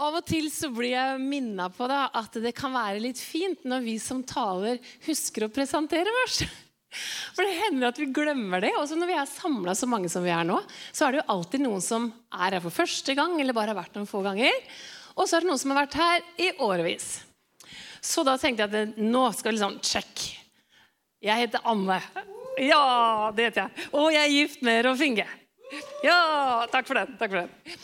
Av og til så blir jeg minna på da, at det kan være litt fint når vi som taler, husker å presentere oss. For det hender at vi glemmer det. Også når vi er samla så mange som vi er nå, så er det jo alltid noen som er her for første gang, eller bare har vært noen få ganger. Og så er det noen som har vært her i årevis. Så da tenkte jeg at nå skal vi liksom Check. Jeg heter Anne. Ja, det heter jeg. Og jeg er gift med Rolf Inge. Ja, takk for den. takk for den.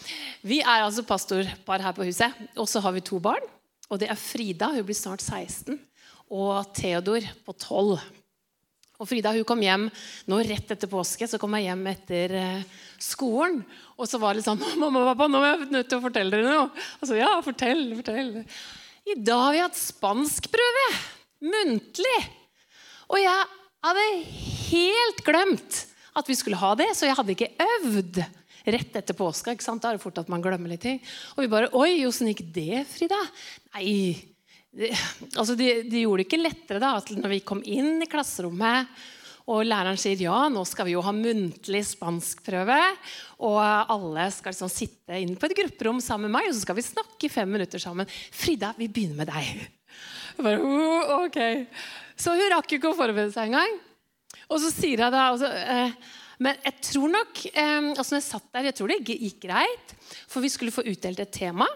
Vi er altså pastorpar her på huset. Og så har vi to barn. Og det er Frida, hun blir snart 16, og Theodor på 12. Og Frida hun kom hjem nå rett etter påske. Så kom jeg hjem etter eh, skolen. Og så var det sånn 'Mamma og pappa, nå er jeg nødt til å fortelle dere noe.' Og så, ja, fortell, fortell. I dag har vi hatt spanskprøve. Muntlig. Og jeg hadde helt glemt at vi skulle ha det, så jeg hadde ikke øvd rett etter påska. ikke sant? Da er det fort at man glemmer litt ting. Og vi bare Oi, åssen gikk det, Frida? Nei, det, altså de, de, gjorde det ikke lettere da, at når vi kom inn i klasserommet. Og læreren sier ja, nå skal vi jo ha muntlig spanskprøve. Og alle skal liksom sitte inn på et grupperom sammen med meg, og så skal vi snakke i fem minutter sammen. Frida, vi begynner med deg. Bare, oh, ok. Så hun rakk ikke å forberede seg engang. Og så sier jeg da altså, eh, Men jeg tror nok eh, altså når jeg satt der, jeg tror det gikk greit. For vi skulle få utdelt et tema.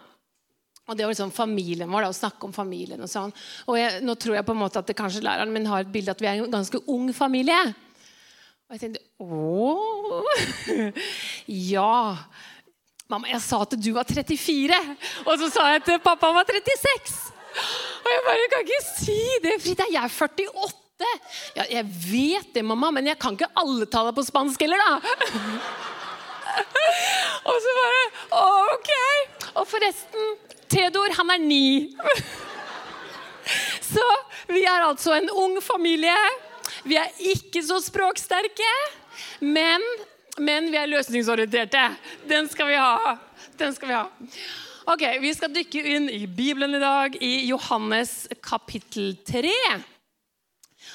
Og det var liksom familien vår, da, å snakke om familien. Og sånn. Og jeg, nå tror jeg på en måte at det kanskje læreren min har et bilde at vi er en ganske ung familie. Og jeg tenkte å Ja. Mamma, jeg sa at du var 34. Og så sa jeg at pappa var 36. Og jeg bare kan ikke si det, Frida. Jeg er 48. Ja, jeg vet det, mamma, men jeg kan ikke alle tallene på spansk heller, da. Og så bare OK. Og forresten, Theodor, han er ni. Så vi er altså en ung familie. Vi er ikke så språksterke, men, men vi er løsningsorienterte. Den skal vi ha. Den skal vi ha. Ok, Vi skal dykke inn i Bibelen i dag, i Johannes kapittel 3.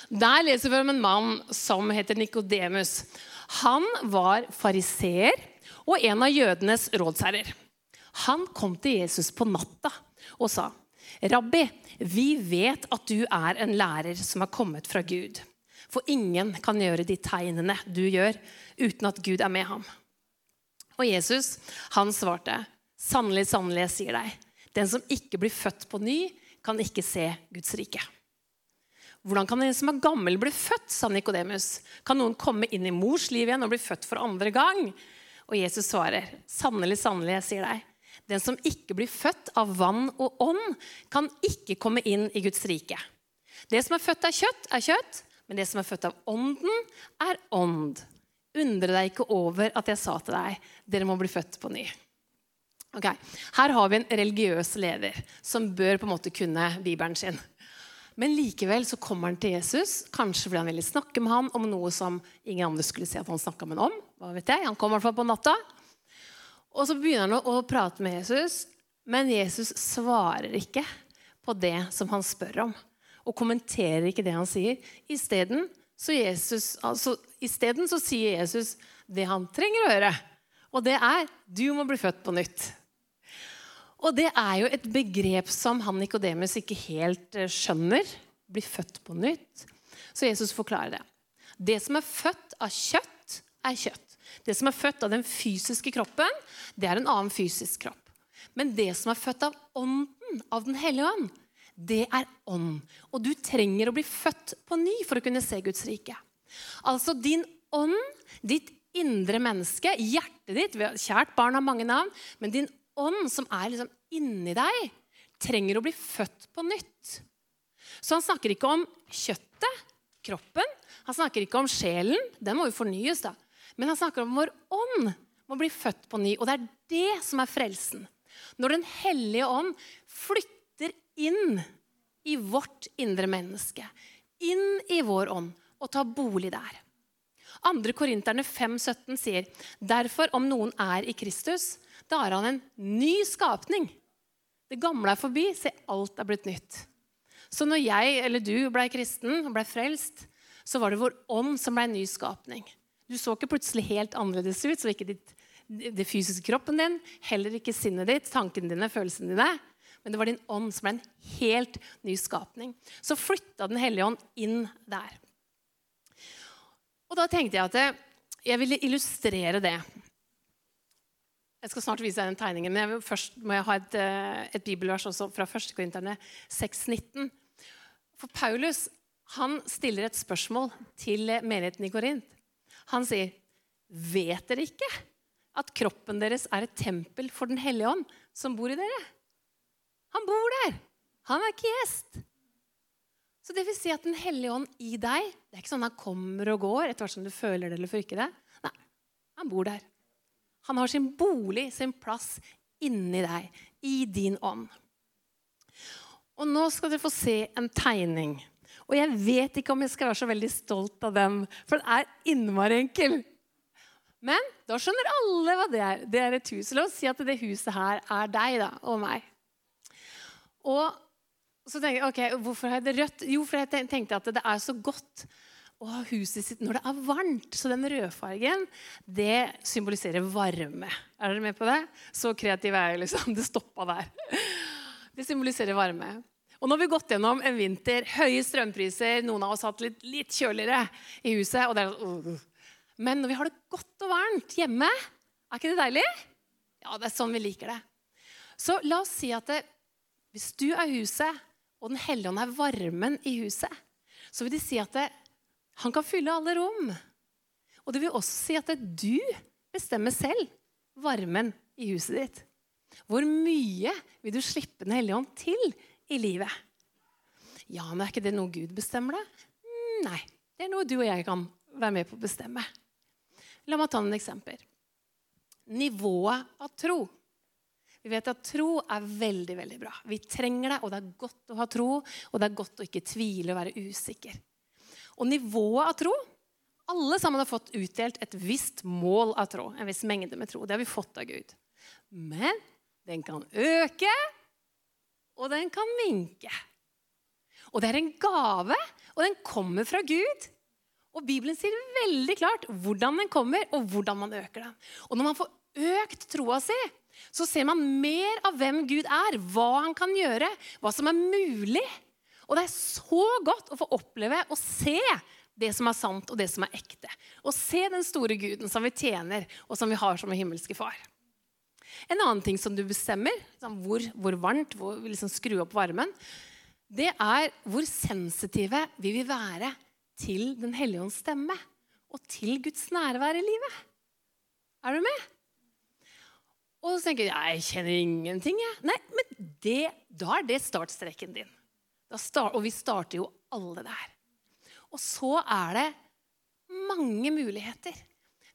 Der leser vi om en mann som heter Nikodemus. Han var fariseer og en av jødenes rådsherrer. Han kom til Jesus på natta og sa, 'Rabbi, vi vet at du er en lærer som har kommet fra Gud.' 'For ingen kan gjøre de tegnene du gjør, uten at Gud er med ham.' Og Jesus, han svarte, 'Sannelig, sannelig, jeg sier deg, den som ikke blir født på ny, kan ikke se Guds rike.' Hvordan kan en som er gammel, bli født? sa Nikodemus. Kan noen komme inn i mors liv igjen og bli født for andre gang? Og Jesus svarer, sannelig, sannelig, jeg sier deg, den som ikke blir født av vann og ånd, kan ikke komme inn i Guds rike. Det som er født av kjøtt, er kjøtt, men det som er født av ånden, er ånd. Undre deg ikke over at jeg sa til deg, dere må bli født på ny. Okay. Her har vi en religiøs leder som bør på en måte kunne Bibelen sin. Men likevel så kommer han til Jesus, kanskje fordi han ville snakke med ham om noe som ingen andre skulle si at han snakka med ham om. Hva vet jeg, Han kom i hvert fall på natta. Og så begynner han å prate med Jesus, men Jesus svarer ikke på det som han spør om. Og kommenterer ikke det han sier. Isteden så, altså, så sier Jesus det han trenger å høre. Og det er du må bli født på nytt. Og det er jo et begrep som han Nikodemus ikke helt eh, skjønner. Blir født på nytt. Så Jesus forklarer det. Det som er født av kjøtt, er kjøtt. Det som er født av den fysiske kroppen, det er en annen fysisk kropp. Men det som er født av ånden, av Den hellige ånd, det er ånd. Og du trenger å bli født på ny for å kunne se Guds rike. Altså din ånd, ditt indre menneske, hjertet ditt Kjært barn har mange navn, men din ånd som er liksom inni deg, trenger å bli født på nytt. Så han snakker ikke om kjøttet, kroppen. Han snakker ikke om sjelen. Den må jo fornyes, da. Men han snakker om vår ånd må bli født på ny. Og det er det som er frelsen. Når Den hellige ånd flytter inn i vårt indre menneske, inn i vår ånd, og tar bolig der. 2. Korinterne 5,17 sier derfor om noen er i Kristus, da er han en ny skapning. Det gamle er forbi, se, alt er blitt nytt. Så når jeg eller du ble kristen og ble frelst, så var det vår ånd som ble en ny skapning. Du så ikke plutselig helt annerledes ut, så ikke ditt det fysiske kroppen din, heller ikke sinnet ditt, tankene dine, følelsene dine. Men det var din ånd som ble en helt ny skapning. Så flytta Den hellige ånd inn der. Og da tenkte jeg at jeg ville illustrere det. Jeg skal snart vise deg den tegningen, men jeg først må jeg ha et, eh, et bibelvers også fra 1. Korinterne 6,19. For Paulus han stiller et spørsmål til menigheten i Korint. Han sier, 'Vet dere ikke at kroppen deres er et tempel for Den hellige ånd, som bor i dere?' Han bor der. Han er ikke gjest. Så det vil si at Den hellige ånd i deg Det er ikke sånn han kommer og går etter hvert som du føler det eller ikke det. Nei, han bor der. Han har sin bolig, sin plass, inni deg, i din ånd. Og nå skal dere få se en tegning. Og jeg vet ikke om jeg skal være så veldig stolt av den, for den er innmari enkel. Men da skjønner alle hva det er. Det er et hus. La oss si at det huset her er deg da, og meg. Og så tenker jeg, ok, Hvorfor har jeg det rødt? Jo, for jeg tenkte at det er så godt å ha huset sitt når det er varmt. Så den rødfargen, det symboliserer varme. Er dere med på det? Så kreativ er jeg, liksom. Det stoppa der. Det symboliserer varme. Og nå har vi gått gjennom en vinter, høye strømpriser, noen av oss har hatt litt, litt kjøligere i huset. og det er uh. Men når vi har det godt og varmt hjemme, er ikke det deilig? Ja, det er sånn vi liker det. Så la oss si at det, hvis du er huset, og Den hellige ånd er varmen i huset, så vil de si at det, han kan fylle alle rom. Og det vil også si at du bestemmer selv varmen i huset ditt. Hvor mye vil du slippe Den hellige ånd til i livet? Ja, men er ikke det noe Gud bestemmer, da? Mm, nei. Det er noe du og jeg kan være med på å bestemme. La meg ta noen eksempler. Nivået av tro. Vi vet at tro er veldig veldig bra. Vi trenger det, og det er godt å ha tro. Og det er godt å ikke tvile og være usikker. Og nivået av tro Alle sammen har fått utdelt et visst mål av tro. En viss mengde med tro. Det har vi fått av Gud. Men den kan øke, og den kan minke. Og det er en gave, og den kommer fra Gud. Og Bibelen sier veldig klart hvordan den kommer, og hvordan man øker den. Og når man får økt troa si, så ser man mer av hvem Gud er, hva han kan gjøre, hva som er mulig. Og det er så godt å få oppleve og se det som er sant, og det som er ekte. Og se den store guden som vi tjener, og som vi har som en himmelske far. En annen ting som du bestemmer, liksom hvor, hvor varmt, hvor liksom skru opp varmen, det er hvor sensitive vi vil være til Den hellige ånds stemme og til Guds nærvær i livet. Er du med? Og så tenker jeg jeg kjenner ingenting. Jeg. Nei, men det, da er det startstreken din. Start, og vi starter jo alle der. Og så er det mange muligheter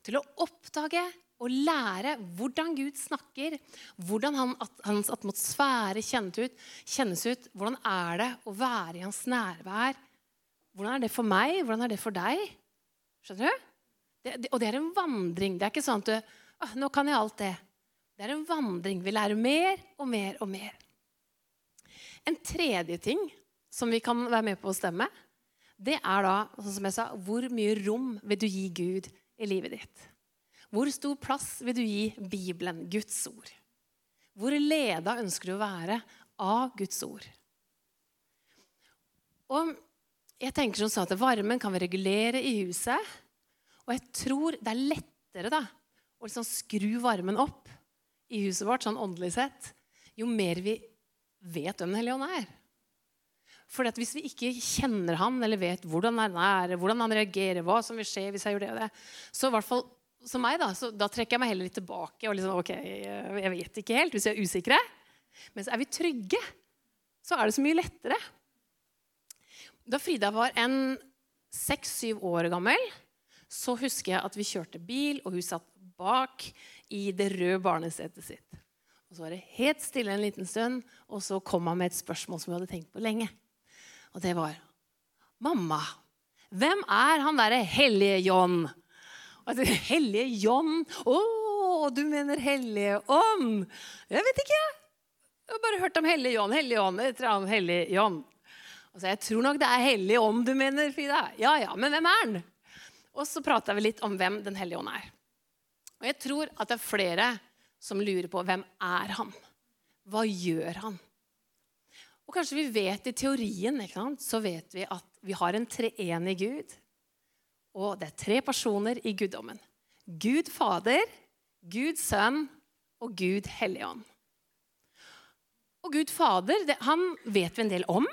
til å oppdage og lære hvordan Gud snakker, hvordan han, hans atmosfære kjennes ut, kjennes ut. Hvordan er det å være i hans nærvær? Hvordan er det for meg? Hvordan er det for deg? Skjønner du? Det, det, og det er en vandring. Det er ikke sånn at du, ah, nå kan jeg alt det. Det er en vandring. Vi lærer mer og mer og mer. En tredje ting som vi kan være med på å stemme, det er da, sånn som jeg sa, hvor mye rom vil du gi Gud i livet ditt? Hvor stor plass vil du gi Bibelen, Guds ord? Hvor leda ønsker du å være av Guds ord? Og jeg tenker som sånn at Varmen kan vi regulere i huset. Og jeg tror det er lettere da, å liksom skru varmen opp i huset vårt, sånn åndelig sett, jo mer vi vet hvem Den hellige ånd er. For hvis vi ikke kjenner han, eller vet hvordan han er, hvordan han reagerer, hva som vil skje hvis jeg gjør det og det, så i hvert fall som meg, da, så da trekker jeg meg heller litt tilbake. og liksom, ok, Jeg vet ikke helt, hvis vi er usikre. Men er vi trygge, så er det så mye lettere. Da Frida var en seks-syv år gammel, så husker jeg at vi kjørte bil, og hun satt bak i det røde barnesetet sitt. Og Så var det helt stille en liten stund, og så kom han med et spørsmål som vi hadde tenkt på lenge. Og det var Mamma, hvem er han derre hellige John? Altså, hellige John? Å, du mener Hellige Ånd? Jeg vet ikke. Jeg har bare hørt om Hellige John. Hellige Ånd, et eller annet Hellige John. Altså, jeg tror nok det er Hellig Ånd du mener, Frida. Ja, ja, men hvem er han? Og så prata vi litt om hvem Den hellige ånd er. Og jeg tror at det er flere som lurer på hvem er han? Hva gjør han? Og kanskje vi vet i teorien så vet vi at vi har en treenig Gud. Og det er tre personer i guddommen. Gud Fader, Gud Sønn og Gud Helligånd. Og Gud Fader det, han vet vi en del om.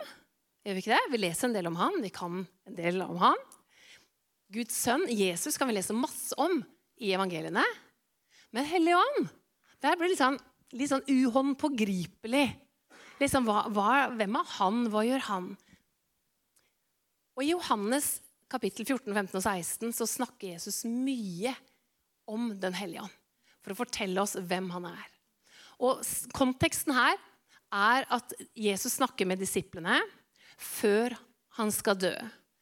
Gjør Vi ikke det? Vi leser en del om han, vi kan en del om han. Guds sønn, Jesus, kan vi lese masse om i evangeliene. Men Helligånd, der blir det litt sånn, litt sånn uhåndpågripelig. Liksom, hva, hva, hvem er han? Hva gjør han? Og I Johannes kapittel 14, 15 og 16 så snakker Jesus mye om Den hellige ånd. For å fortelle oss hvem han er. Og Konteksten her er at Jesus snakker med disiplene før han skal dø.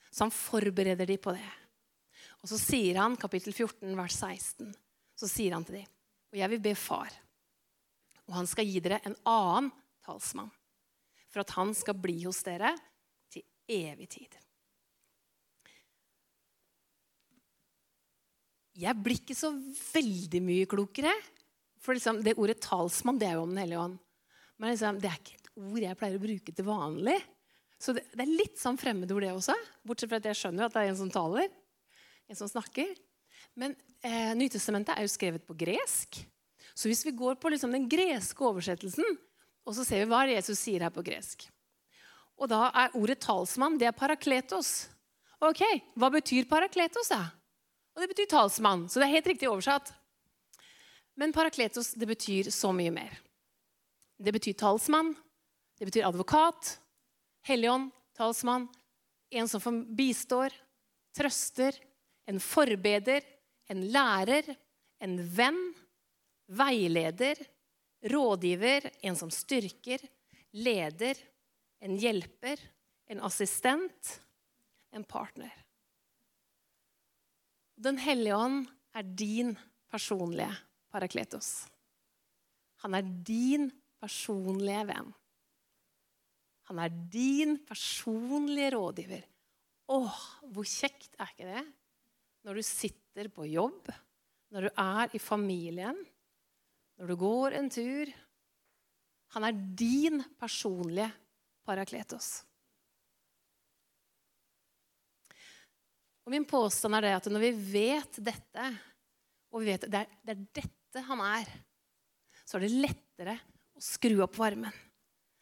Så han forbereder dem på det. Og så sier han, kapittel 14, vers 16, så sier han til dem, og jeg vil be far, og han skal gi dere en annen talsmann, for at han skal bli hos dere til evig tid. Jeg blir ikke så veldig mye klokere. For liksom, det ordet 'talsmann' det er jo om Den hellige ånd. Men liksom, det er ikke et ord jeg pleier å bruke til vanlig. Så det, det er litt sånn fremmedord, det også. Bortsett fra at jeg skjønner at det er en som taler. En som snakker. Men eh, Nytestamentet er jo skrevet på gresk. Så hvis vi går på liksom, den greske oversettelsen, og så ser vi hva Jesus sier her på gresk Og da er ordet talsmann det er parakletos. Ok, Hva betyr parakletos? da? Og det betyr talsmann. Så det er helt riktig oversatt. Men parakletos det betyr så mye mer. Det betyr talsmann, det betyr advokat, helligånd, talsmann, en som bistår, trøster, en forbeder, en lærer, en venn, veileder, rådgiver, en som styrker, leder, en hjelper, en assistent, en partner. Den hellige ånd er din personlige parakletos. Han er din personlige venn. Han er din personlige rådgiver. Åh, hvor kjekt er ikke det? Når du sitter på jobb, når du er i familien, når du går en tur. Han er din personlige parakletos. Og Min påstand er det at når vi vet dette, og vi vet det det er dette han er, så er det lettere å skru opp varmen.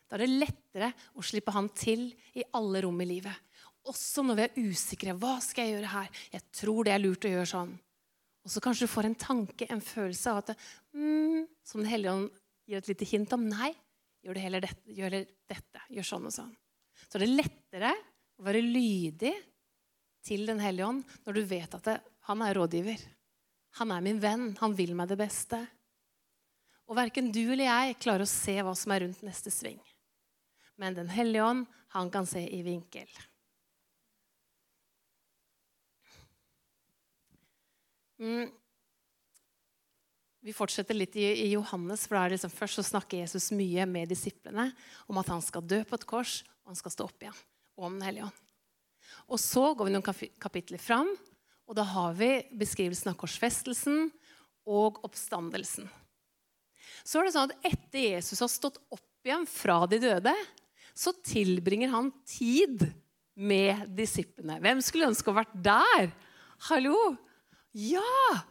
Da er det lettere å slippe han til i alle rom i livet. Også når vi er usikre. Hva skal jeg gjøre her? Jeg tror det er lurt å gjøre sånn. Og så kanskje du får en tanke, en følelse av at mm, Som Den hellige ånd gir et lite hint om. Nei, gjør det heller dette. Gjør dette. Gjør sånn og sånn. Så er det lettere å være lydig til Den hellige ånd når du vet at det, han er rådgiver. Han er min venn. Han vil meg det beste. Og verken du eller jeg klarer å se hva som er rundt neste sving. Men Den hellige ånd, han kan se i vinkel. Mm. Vi fortsetter litt i, Johannes, for liksom, først så snakker Jesus mye med disiplene om at han skal dø på et kors, og han skal stå opp igjen. Og om Den hellige ånd. Og så går vi noen kapitler fram, og da har vi beskrivelsen av korsfestelsen og oppstandelsen. Så er det sånn at etter Jesus har stått opp igjen fra de døde, så tilbringer han tid med disiplene. Hvem skulle ønske å vært der? Hallo? Ja!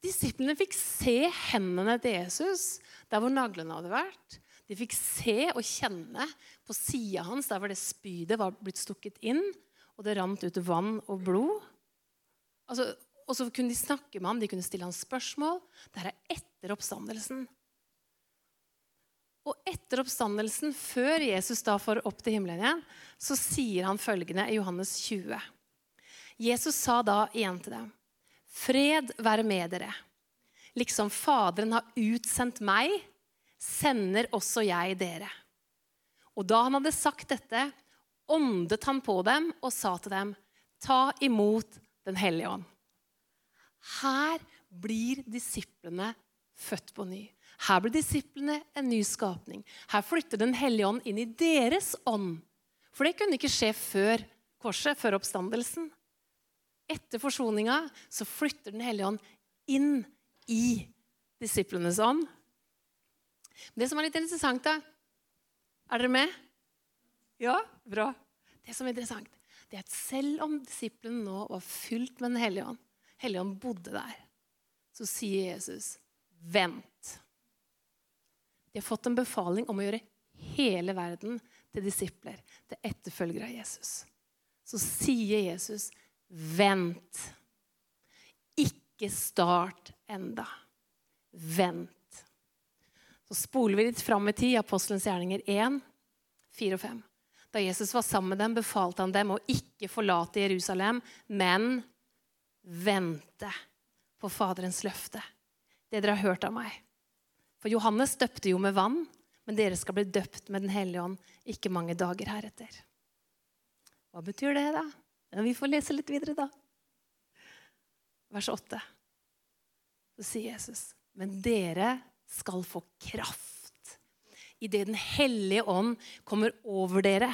Disiplene fikk se hendene til Jesus der hvor naglene hadde vært. De fikk se og kjenne på sida hans der hvor det spydet var blitt stukket inn og det rant ut vann og blod. Altså, og så kunne de snakke med ham, de kunne stille ham spørsmål. Dette er etter oppstandelsen. Og etter oppstandelsen, før Jesus da får opp til himmelen igjen, så sier han følgende i Johannes 20. Jesus sa da igjen til dem, Fred være med dere. Liksom Faderen har utsendt meg, sender også jeg dere. Og da han hadde sagt dette, åndet han på dem og sa til dem, ta imot Den hellige ånd. Her blir disiplene født på ny. Her blir disiplene en ny skapning. Her flytter Den hellige ånd inn i deres ånd. For det kunne ikke skje før korset, før oppstandelsen. Etter forsoninga så flytter Den hellige ånd inn i disiplenes ånd. Det som er litt interessant, da Er dere med? Ja? Bra. Det som er interessant, det er at selv om disiplene nå var fylt med Den hellige ånd, Hellige ånd bodde der, så sier Jesus, 'Vent'. De har fått en befaling om å gjøre hele verden til disipler, til etterfølgere av Jesus. Så sier Jesus, 'Vent'. Ikke start enda. Vent. Så spoler vi litt fram i tid, Apostelens gjerninger 1, 4 og 5. Da Jesus var sammen med dem, befalte han dem å ikke forlate Jerusalem, men vente på Faderens løfte. Det dere har hørt av meg. For Johannes døpte jo med vann, men dere skal bli døpt med Den hellige ånd ikke mange dager heretter. Hva betyr det, da? Vi får lese litt videre, da. Vers 8. Så sier Jesus, men dere skal få kraft idet Den hellige ånd kommer over dere.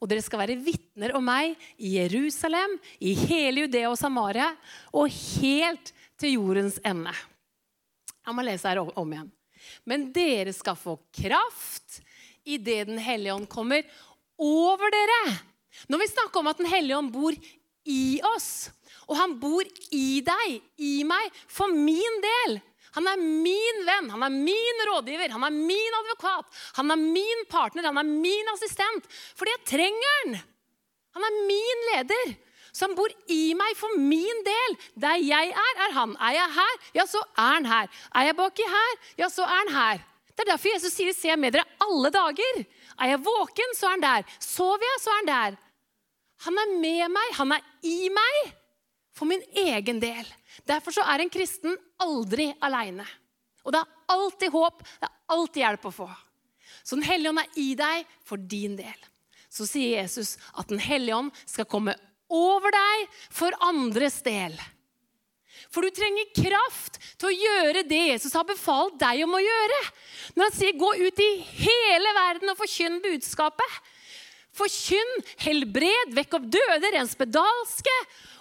Og dere skal være vitner om meg i Jerusalem, i hele Judea og Samaria og helt til jordens ende. Jeg må lese her om igjen. Men dere skal få kraft idet Den hellige ånd kommer over dere. Når vi snakker om at Den hellige ånd bor i oss, og han bor i deg, i meg, for min del han er min venn, han er min rådgiver, han er min advokat. Han er min partner, han er min assistent. Fordi jeg trenger han. Han er min leder. Så han bor i meg for min del. Der jeg er, er han. Er jeg her, ja, så er han her. Er jeg baki her, ja, så er han her. Det er derfor Jesus sier 'se med dere alle dager'. Er jeg våken, så er han der. Sover jeg, så er han der. Han er med meg, han er i meg for min egen del. Derfor så er en kristen aldri aleine. Og det er alltid håp, det er alltid hjelp å få. Så Den hellige ånd er i deg for din del. Så sier Jesus at Den hellige ånd skal komme over deg for andres del. For du trenger kraft til å gjøre det Jesus har befalt deg om å gjøre. Når han sier 'gå ut i hele verden og forkynn budskapet'. Forkynn, helbred, vekk opp døde, rens spedalske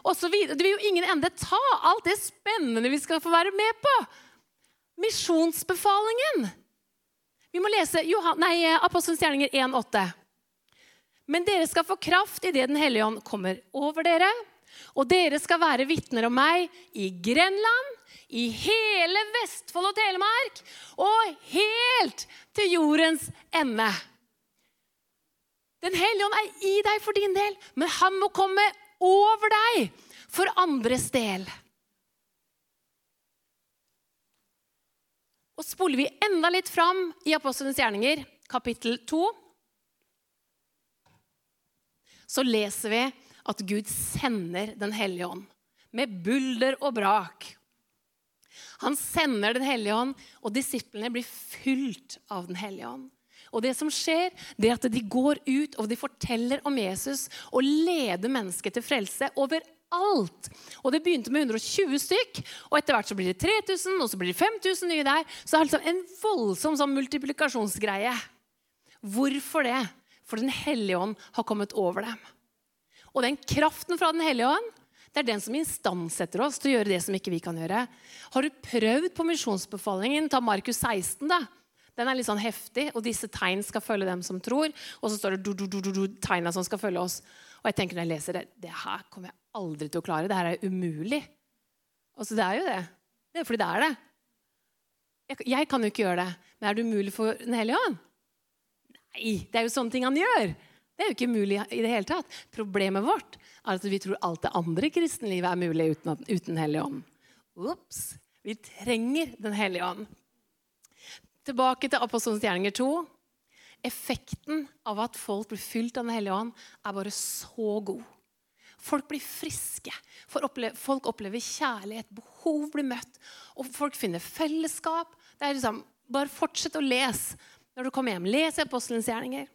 osv. Det vil jo ingen ende ta alt det spennende vi skal få være med på. Misjonsbefalingen. Vi må lese Apostelens gjerninger 1,8. Men dere skal få kraft idet Den hellige ånd kommer over dere. Og dere skal være vitner om meg i Grenland, i hele Vestfold og Telemark og helt til jordens ende. Den hellige ånd er i deg for din del, men han må komme over deg for andres del. Og spoler vi enda litt fram i Apostelens gjerninger, kapittel 2, så leser vi at Gud sender Den hellige ånd med bulder og brak. Han sender Den hellige ånd, og disiplene blir fylt av Den hellige ånd. Og det som skjer, det er at de går ut og de forteller om Jesus og leder mennesker til frelse overalt. Og Det begynte med 120 stykk, og etter hvert så blir det 3000, og så blir det 5000 nye der. Så det er liksom en voldsom sånn multiplikasjonsgreie. Hvorfor det? For Den hellige ånd har kommet over dem. Og den kraften fra Den hellige ånd det er den som instandsetter oss til å gjøre det som ikke vi kan gjøre. Har du prøvd på misjonsbefalingen? Ta Markus 16. da. Den er litt sånn heftig, og disse tegn skal følge dem som tror. Og så står det du, du, du, tegna som skal følge oss. Og jeg tenker når jeg leser det, det her kommer jeg aldri til å klare. Det her er umulig. Altså, det er jo det. Det er fordi det er det. Jeg, jeg kan jo ikke gjøre det. Men er det umulig for Den hellige ånd? Nei, det er jo sånne ting han gjør. Det er jo ikke mulig i det hele tatt. Problemet vårt er at vi tror alt det andre kristenlivet er mulig uten, uten Hellig ånd. Ops. Vi trenger Den hellige ånd. Tilbake til Apostelens gjerninger 2. Effekten av at folk blir fylt av Den hellige ånd, er bare så god. Folk blir friske. Folk opplever kjærlighet. Behov blir møtt. Og folk finner fellesskap. Det er liksom, Bare fortsett å lese når du kommer hjem. Les Apostelens gjerninger.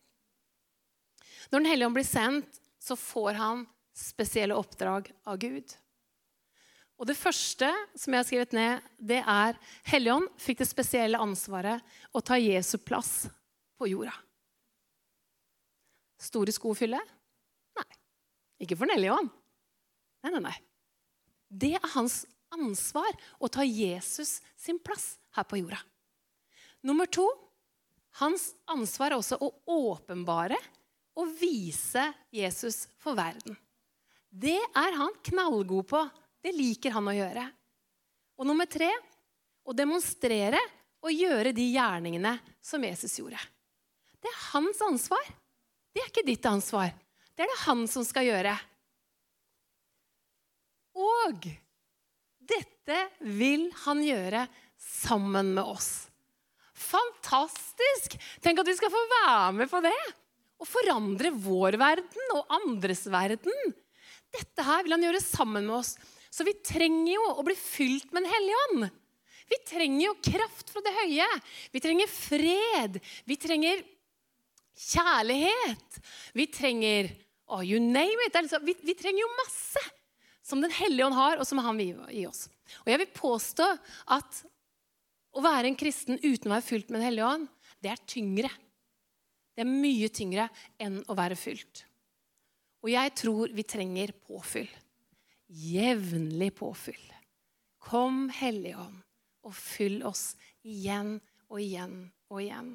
Når Den hellige ånd blir sendt, så får han spesielle oppdrag av Gud. Og Det første som jeg har skrevet ned, det er Helligånd fikk det spesielle ansvaret å ta Jesu plass på jorda. Store sko å fylle? Nei. Ikke for Den. Nei, nei, nei. Det er hans ansvar å ta Jesus sin plass her på jorda. Nummer to hans ansvar er også å åpenbare og vise Jesus for verden. Det er han knallgod på. Det liker han å gjøre. Og nummer tre å demonstrere og gjøre de gjerningene som Jesus gjorde. Det er hans ansvar. Det er ikke ditt ansvar. Det er det han som skal gjøre. Og dette vil han gjøre sammen med oss. Fantastisk! Tenk at vi skal få være med på det. Og forandre vår verden og andres verden. Dette her vil han gjøre sammen med oss. Så vi trenger jo å bli fylt med Den hellige ånd. Vi trenger jo kraft fra det høye. Vi trenger fred. Vi trenger kjærlighet. Vi trenger oh, you name it. Altså, vi, vi, trenger jo masse som Den hellige ånd har, og som han vil gi oss. Og jeg vil påstå at å være en kristen uten å være fylt med Den hellige ånd, det er tyngre. Det er mye tyngre enn å være fylt. Og jeg tror vi trenger påfyll. Jevnlig påfyll. Kom, Hellige Ånd, og fyll oss igjen og igjen og igjen.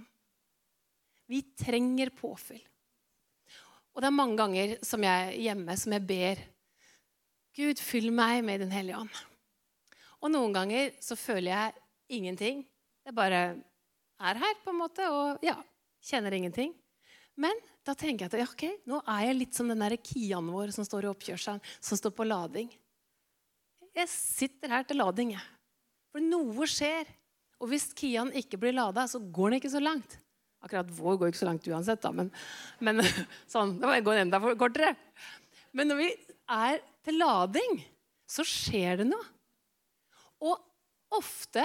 Vi trenger påfyll. Og det er mange ganger som jeg hjemme som jeg ber Gud, fyll meg med Den hellige ånd. Og noen ganger så føler jeg ingenting. Det bare er her, på en måte, og ja, kjenner ingenting. Men da tenker jeg at ok, nå er jeg litt som den der Kian vår som står i oppkjørselen, som står på lading. Jeg sitter her til lading, jeg. For noe skjer. Og hvis Kian ikke blir lada, så går den ikke så langt. Akkurat vår går ikke så langt uansett, da, men, men sånn, det går enda kortere. Men når vi er til lading, så skjer det noe. Og ofte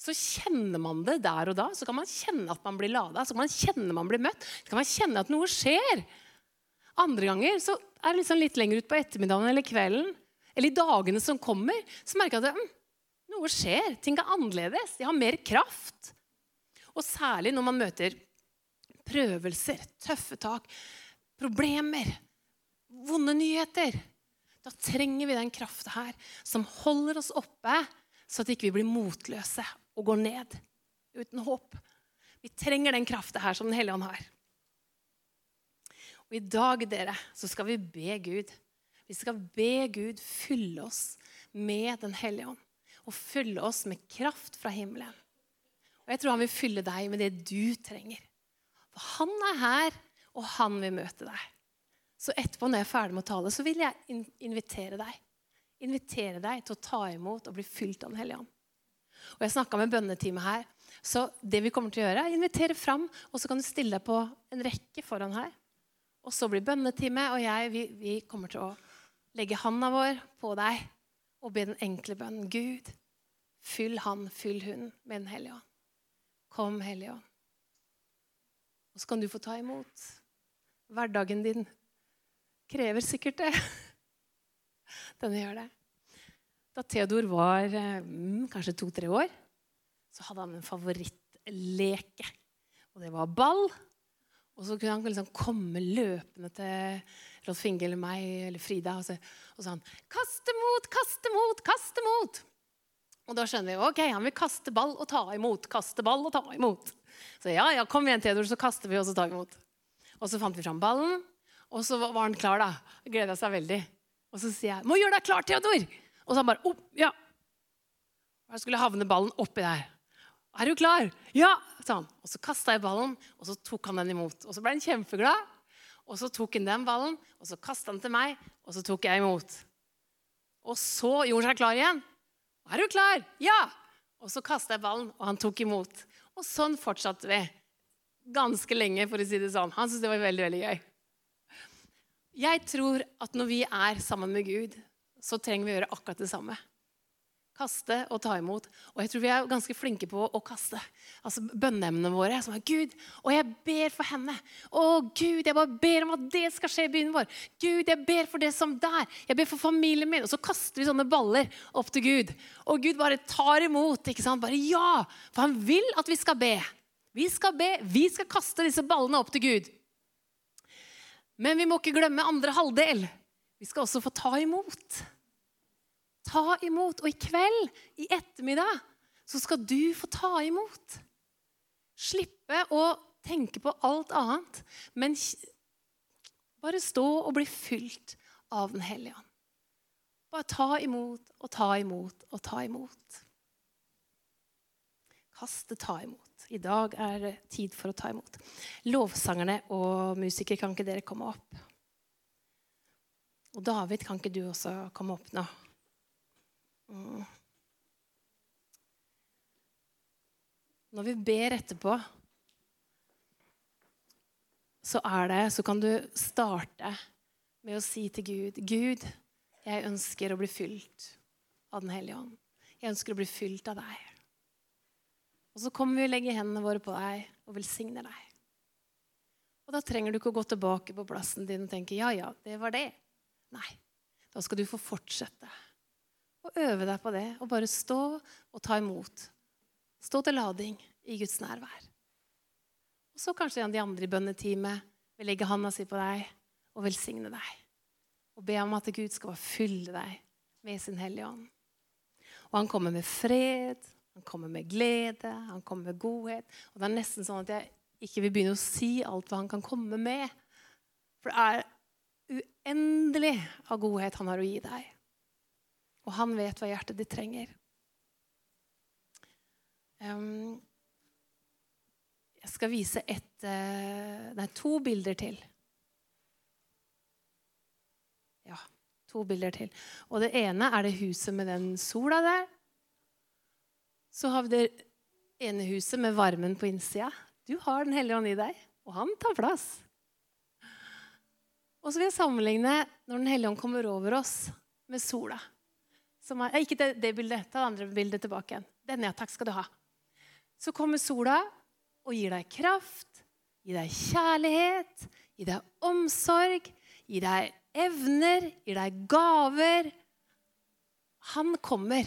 så kjenner man det der og da. Så kan man kjenne at man blir lada, så kan man kjenne man blir møtt. Så kan man kjenne at noe skjer. Andre ganger så er det liksom litt lenger ut på ettermiddagen eller kvelden eller i dagene som kommer, så merker jeg at mm, noe skjer. Ting er annerledes. De har mer kraft. Og særlig når man møter prøvelser, tøffe tak, problemer, vonde nyheter. Da trenger vi den krafta her som holder oss oppe, så at vi ikke blir motløse og går ned uten håp. Vi trenger den krafta her som Den hellige ånd har. Og I dag dere, så skal vi be Gud. Vi skal be Gud fylle oss med Den hellige ånd. Og fylle oss med kraft fra himmelen. Og Jeg tror han vil fylle deg med det du trenger. For han er her, og han vil møte deg. Så etterpå, når jeg er ferdig med å tale, så vil jeg invitere deg. Invitere deg til å ta imot og bli fylt av Den hellige ånd. Og Jeg snakka med bønneteamet her. Så det vi kommer til å gjøre, er invitere fram, og så kan du stille deg på en rekke foran her. Og så blir bønneteamet og jeg vi, vi kommer til å legge handa vår på deg og be den enkle bønnen. Gud, fyll han, fyll hun med Den hellige ånd. Kom, Hellige ånd. Og så kan du få ta imot. Hverdagen din krever sikkert det. Den gjør det. Da Theodor var mm, kanskje to-tre år, så hadde han en favorittleke. Og det var ball. Og så kunne han liksom komme løpende til Rolf Inge eller meg eller Frida og så, og han, 'Kaste mot, kaste mot, kaste mot!' Og da skjønner vi ok, han vil kaste ball og ta imot. kaste ball og ta imot. Så ja, ja, kom igjen, Theodor, så kaster vi og så tar vi imot. Og så fant vi fram ballen, og så var han klar. da. Gleda seg veldig. Og så sier jeg 'Må gjøre deg klar, Theodor!' Og så han bare opp, ja. Jeg skulle havne ballen oppi der. 'Er du klar?' 'Ja', sa han. Og så kasta jeg ballen, og så tok han den imot. Og så ble han kjempeglad. Og så tok han den ballen, og så kasta han til meg, og så tok jeg imot. Og så gjorde han seg klar igjen. 'Er du klar?' 'Ja!' Og så kasta jeg ballen, og han tok imot. Og sånn fortsatte vi. Ganske lenge, for å si det sånn. Han syntes det var veldig, veldig gøy. Jeg tror at når vi er sammen med Gud, så trenger vi å gjøre akkurat det samme. Kaste og ta imot. Og jeg tror vi er ganske flinke på å kaste. Altså Bønneemnene våre. som er Gud, og jeg ber for henne. Å Gud, jeg bare ber om at det skal skje i byen vår. Gud, jeg ber for det som der. Jeg ber for familien min. Og så kaster vi sånne baller opp til Gud. Og Gud bare tar imot. ikke sant? Bare ja. For han vil at vi skal be. Vi skal be. Vi skal kaste disse ballene opp til Gud. Men vi må ikke glemme andre halvdel. Vi skal også få ta imot. Ta imot. Og i kveld, i ettermiddag, så skal du få ta imot. Slippe å tenke på alt annet, men bare stå og bli fylt av Den hellige ånd. Bare ta imot og ta imot og ta imot. Kaste, ta imot. I dag er det tid for å ta imot. Lovsangerne og musikere, kan ikke dere komme opp? Og David, kan ikke du også komme opp nå? Mm. Når vi ber etterpå, så er det Så kan du starte med å si til Gud Gud, jeg ønsker å bli fylt av Den hellige ånd. Jeg ønsker å bli fylt av deg. Og så kommer vi og legger hendene våre på deg og velsigner deg. Og da trenger du ikke å gå tilbake på plassen din og tenke ja, ja, det var det. Nei. Da skal du få fortsette å øve deg på det og bare stå og ta imot. Stå til lading i Guds nærvær. Og så kanskje de andre i bønneteamet vil legge handa si på deg og velsigne deg. Og be om at Gud skal fylle deg med sin Hellige Ånd. Og han kommer med fred, han kommer med glede, han kommer med godhet. Og det er nesten sånn at jeg ikke vil begynne å si alt hva han kan komme med. For det er uendelig av godhet han har å gi deg. Og han vet hva hjertet ditt trenger. Um, jeg skal vise et, uh, nei, to bilder til. Ja, to bilder til. Og det ene er det huset med den sola der. Så har vi det ene huset med varmen på innsida. Du har Den hellige ånd i deg, og han tar plass. Og så vil jeg sammenligne når Den hellige ånd kommer over oss med sola. Er, ikke det, det, bildet, ta det andre bildet tilbake igjen. Denne, ja, takk skal du ha. Så kommer sola og gir deg kraft, gir deg kjærlighet, gir deg omsorg, gir deg evner, gir deg gaver. Han kommer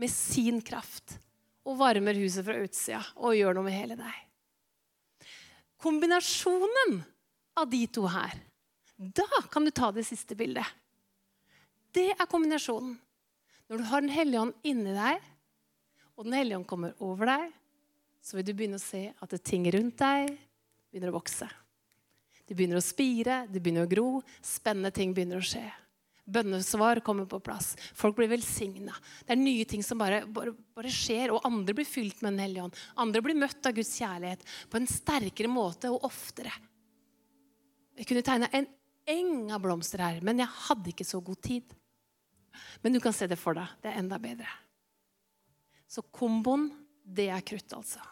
med sin kraft og varmer huset fra utsida og gjør noe med hele deg. Kombinasjonen av de to her, da kan du ta det siste bildet. Det er kombinasjonen. Når du har Den hellige ånd inni deg, og Den hellige ånd kommer over deg, så vil du begynne å se at ting rundt deg begynner å vokse. Du begynner å spire, du begynner å gro. Spennende ting begynner å skje. Bønnesvar kommer på plass. Folk blir velsigna. Det er nye ting som bare, bare, bare, skjer, og andre blir fylt med Den hellige ånd. Andre blir møtt av Guds kjærlighet på en sterkere måte og oftere. Jeg kunne tegna en eng av blomster her, men jeg hadde ikke så god tid. Men du kan se det for deg. Det er enda bedre. Så komboen, det er krutt, altså.